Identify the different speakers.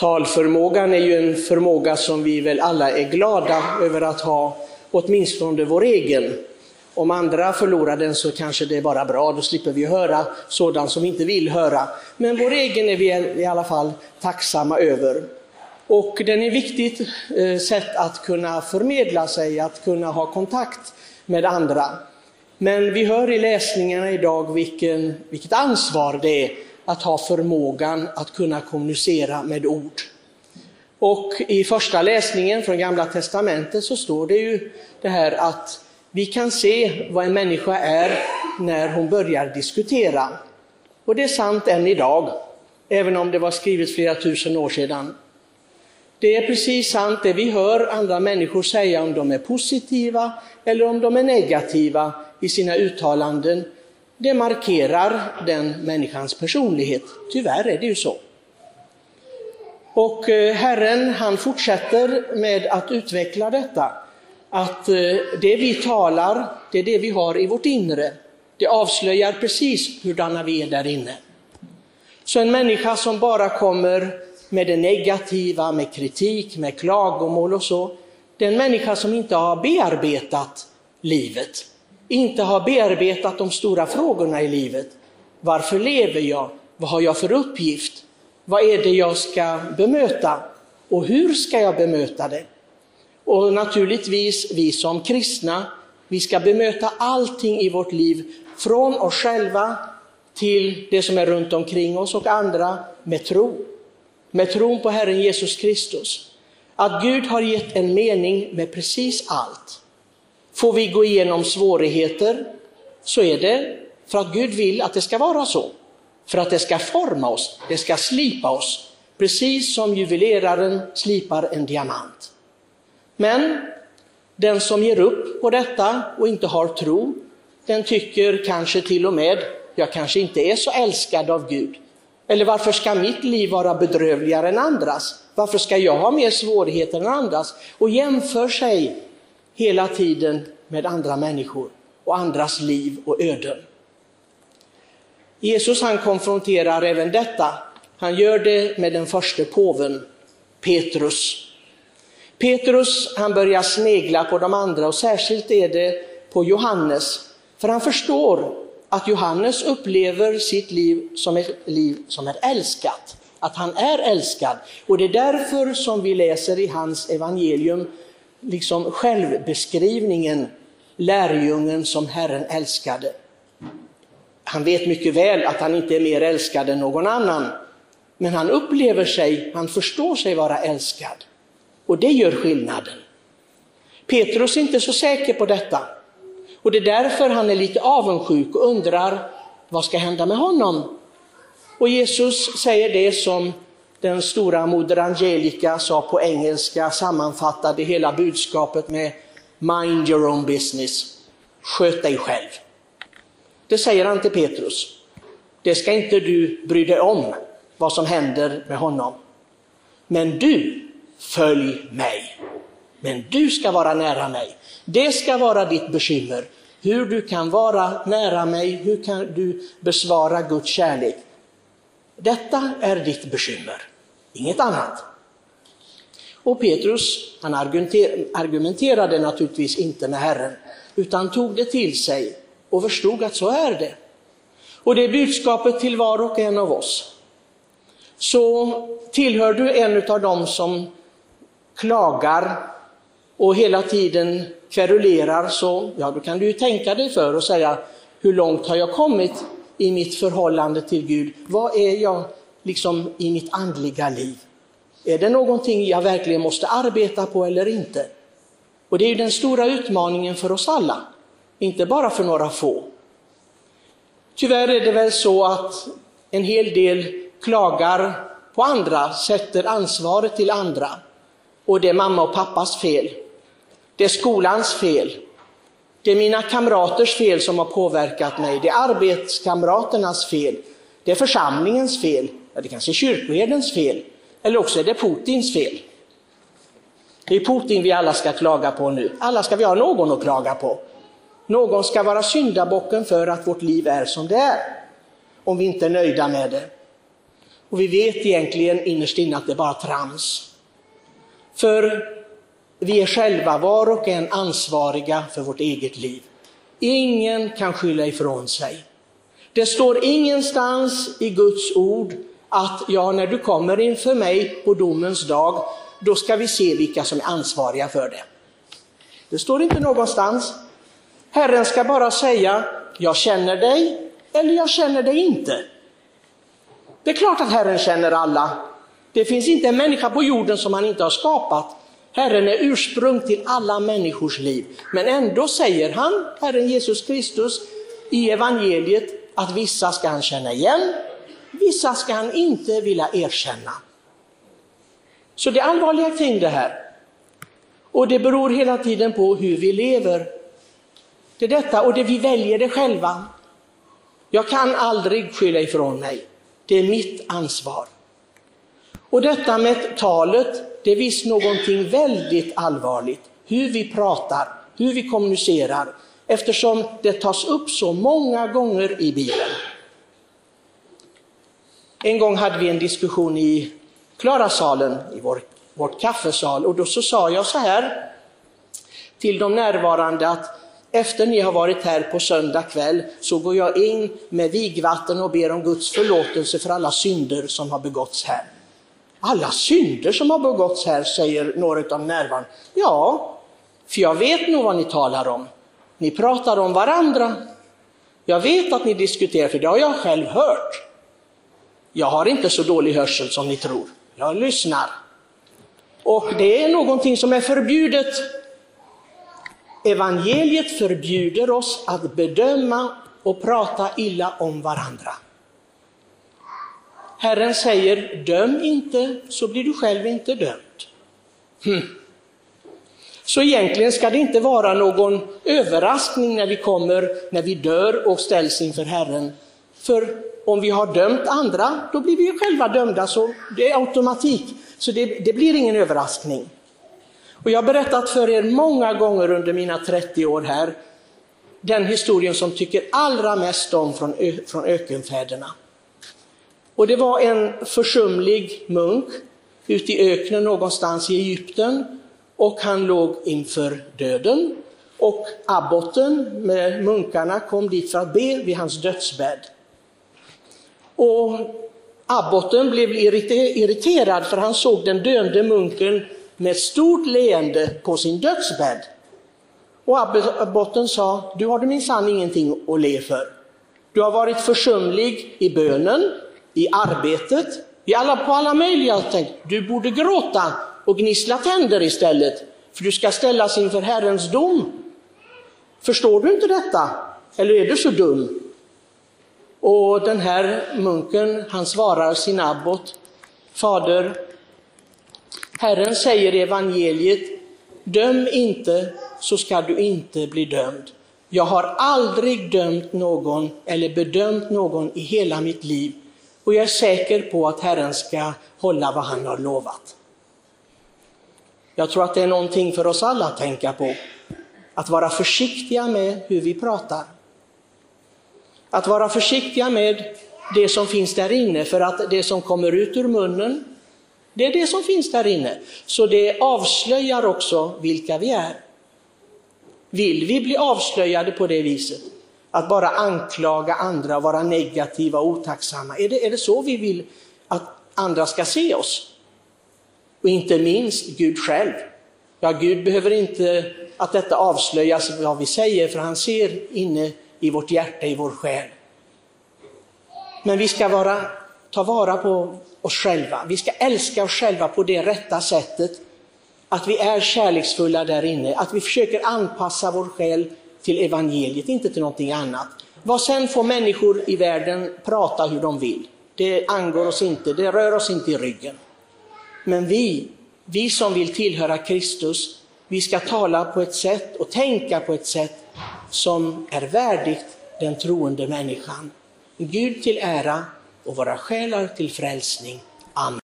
Speaker 1: Talförmågan är ju en förmåga som vi väl alla är glada över att ha, åtminstone vår egen. Om andra förlorar den så kanske det är bara bra, då slipper vi höra sådant som vi inte vill höra. Men vår egen är vi i alla fall tacksamma över. Och den är ett viktigt eh, sätt att kunna förmedla sig, att kunna ha kontakt med andra. Men vi hör i läsningarna idag vilken, vilket ansvar det är att ha förmågan att kunna kommunicera med ord. Och i första läsningen från Gamla Testamentet så står det ju det här att vi kan se vad en människa är när hon börjar diskutera. Och det är sant än idag, även om det var skrivet flera tusen år sedan. Det är precis sant det vi hör andra människor säga om de är positiva eller om de är negativa i sina uttalanden. Det markerar den människans personlighet. Tyvärr är det ju så. Och eh, Herren han fortsätter med att utveckla detta. Att eh, det vi talar, det är det vi har i vårt inre. Det avslöjar precis hurdana vi är där inne. Så en människa som bara kommer med det negativa, med kritik, med klagomål och så, det är en människa som inte har bearbetat livet, inte har bearbetat de stora frågorna i livet. Varför lever jag? Vad har jag för uppgift? Vad är det jag ska bemöta? Och hur ska jag bemöta det? Och naturligtvis, vi som kristna, vi ska bemöta allting i vårt liv, från oss själva till det som är runt omkring oss och andra, med tro. Med tron på Herren Jesus Kristus. Att Gud har gett en mening med precis allt. Får vi gå igenom svårigheter så är det för att Gud vill att det ska vara så. För att det ska forma oss, det ska slipa oss. Precis som juveleraren slipar en diamant. Men den som ger upp på detta och inte har tro, den tycker kanske till och med, jag kanske inte är så älskad av Gud. Eller varför ska mitt liv vara bedrövligare än andras? Varför ska jag ha mer svårigheter än andras? Och jämför sig hela tiden med andra människor och andras liv och öden. Jesus han konfronterar även detta. Han gör det med den första påven, Petrus. Petrus han börjar snegla på de andra och särskilt är det på Johannes. För han förstår att Johannes upplever sitt liv som ett liv som är älskat. Att han är älskad. Och det är därför som vi läser i hans evangelium liksom självbeskrivningen, lärjungen som Herren älskade. Han vet mycket väl att han inte är mer älskad än någon annan. Men han upplever sig, han förstår sig vara älskad. Och det gör skillnaden. Petrus är inte så säker på detta. Och det är därför han är lite avundsjuk och undrar vad ska hända med honom? Och Jesus säger det som den stora moder Angelica sa på engelska, sammanfattade hela budskapet med Mind your own business. Sköt dig själv. Det säger han till Petrus. Det ska inte du bry dig om, vad som händer med honom. Men du, följ mig. Men du ska vara nära mig. Det ska vara ditt bekymmer. Hur du kan vara nära mig, hur kan du besvara Guds kärlek. Detta är ditt bekymmer, inget annat. Och Petrus, han argumenterade naturligtvis inte med Herren, utan tog det till sig och förstod att så är det. Och det är budskapet till var och en av oss. Så tillhör du en av dem som klagar och hela tiden kverulerar så, ja då kan du ju tänka dig för och säga, hur långt har jag kommit i mitt förhållande till Gud? Vad är jag liksom i mitt andliga liv? Är det någonting jag verkligen måste arbeta på eller inte? Och det är ju den stora utmaningen för oss alla, inte bara för några få. Tyvärr är det väl så att en hel del klagar på andra, sätter ansvaret till andra. Och det är mamma och pappas fel. Det är skolans fel. Det är mina kamraters fel som har påverkat mig. Det är arbetskamraternas fel. Det är församlingens fel. Ja, det kanske är kyrkoherdens fel. Eller också är det Putins fel. Det är Putin vi alla ska klaga på nu. Alla ska vi ha någon att klaga på. Någon ska vara syndabocken för att vårt liv är som det är. Om vi inte är nöjda med det. Och vi vet egentligen innerst inne att det är bara trams. För vi är själva, var och en, ansvariga för vårt eget liv. Ingen kan skylla ifrån sig. Det står ingenstans i Guds ord att ja, när du kommer inför mig på domens dag, då ska vi se vilka som är ansvariga för det. Det står inte någonstans. Herren ska bara säga, jag känner dig eller jag känner dig inte. Det är klart att Herren känner alla. Det finns inte en människa på jorden som han inte har skapat. Herren är ursprung till alla människors liv. Men ändå säger han, Herren Jesus Kristus, i evangeliet att vissa ska han känna igen, vissa ska han inte vilja erkänna. Så det är allvarliga ting det här. Och det beror hela tiden på hur vi lever. Det är detta, och det vi väljer det själva. Jag kan aldrig skylla ifrån mig. Det är mitt ansvar. Och detta med talet, det är visst någonting väldigt allvarligt. Hur vi pratar, hur vi kommunicerar, eftersom det tas upp så många gånger i Bibeln. En gång hade vi en diskussion i Klarasalen, i vår, vårt kaffesal, och då så sa jag så här till de närvarande att efter ni har varit här på söndag kväll så går jag in med vigvatten och ber om Guds förlåtelse för alla synder som har begåtts här. Alla synder som har begåtts här, säger några av närvarande. Ja, för jag vet nog vad ni talar om. Ni pratar om varandra. Jag vet att ni diskuterar, för det har jag själv hört. Jag har inte så dålig hörsel som ni tror. Jag lyssnar. Och det är någonting som är förbjudet Evangeliet förbjuder oss att bedöma och prata illa om varandra. Herren säger, döm inte så blir du själv inte dömd. Hm. Så egentligen ska det inte vara någon överraskning när vi kommer, när vi dör och ställs inför Herren. För om vi har dömt andra, då blir vi själva dömda, så det är automatik. Så det, det blir ingen överraskning. Och jag har berättat för er många gånger under mina 30 år här, den historien som tycker allra mest om från, från ökenfäderna. Och det var en försumlig munk ute i öknen någonstans i Egypten och han låg inför döden. Och abboten med munkarna kom dit för att be vid hans dödsbädd. Och abboten blev irriterad för han såg den döende munken med stort leende på sin dödsbädd. Och abboten sa, du har minsann ingenting att le för. Du har varit försumlig i bönen, i arbetet, i alla, på alla möjliga sätt. Du borde gråta och gnissla tänder istället, för du ska ställas inför Herrens dom. Förstår du inte detta? Eller är du så dum? Och den här munken, han svarar sin abbot, Fader, Herren säger i evangeliet, döm inte så ska du inte bli dömd. Jag har aldrig dömt någon eller bedömt någon i hela mitt liv och jag är säker på att Herren ska hålla vad han har lovat. Jag tror att det är någonting för oss alla att tänka på. Att vara försiktiga med hur vi pratar. Att vara försiktiga med det som finns där inne, för att det som kommer ut ur munnen, det är det som finns där inne. Så det avslöjar också vilka vi är. Vill vi bli avslöjade på det viset? Att bara anklaga andra och vara negativa och otacksamma? Är det, är det så vi vill att andra ska se oss? Och inte minst Gud själv. Ja, Gud behöver inte att detta avslöjas vad vi säger, för han ser inne i vårt hjärta, i vår själ. Men vi ska vara, ta vara på oss själva. Vi ska älska oss själva på det rätta sättet. Att vi är kärleksfulla där inne, att vi försöker anpassa vår själ till evangeliet, inte till någonting annat. Vad sen får människor i världen prata hur de vill, det angår oss inte, det rör oss inte i ryggen. Men vi, vi som vill tillhöra Kristus, vi ska tala på ett sätt och tänka på ett sätt som är värdigt den troende människan. Gud till ära och våra själar till frälsning. Amen.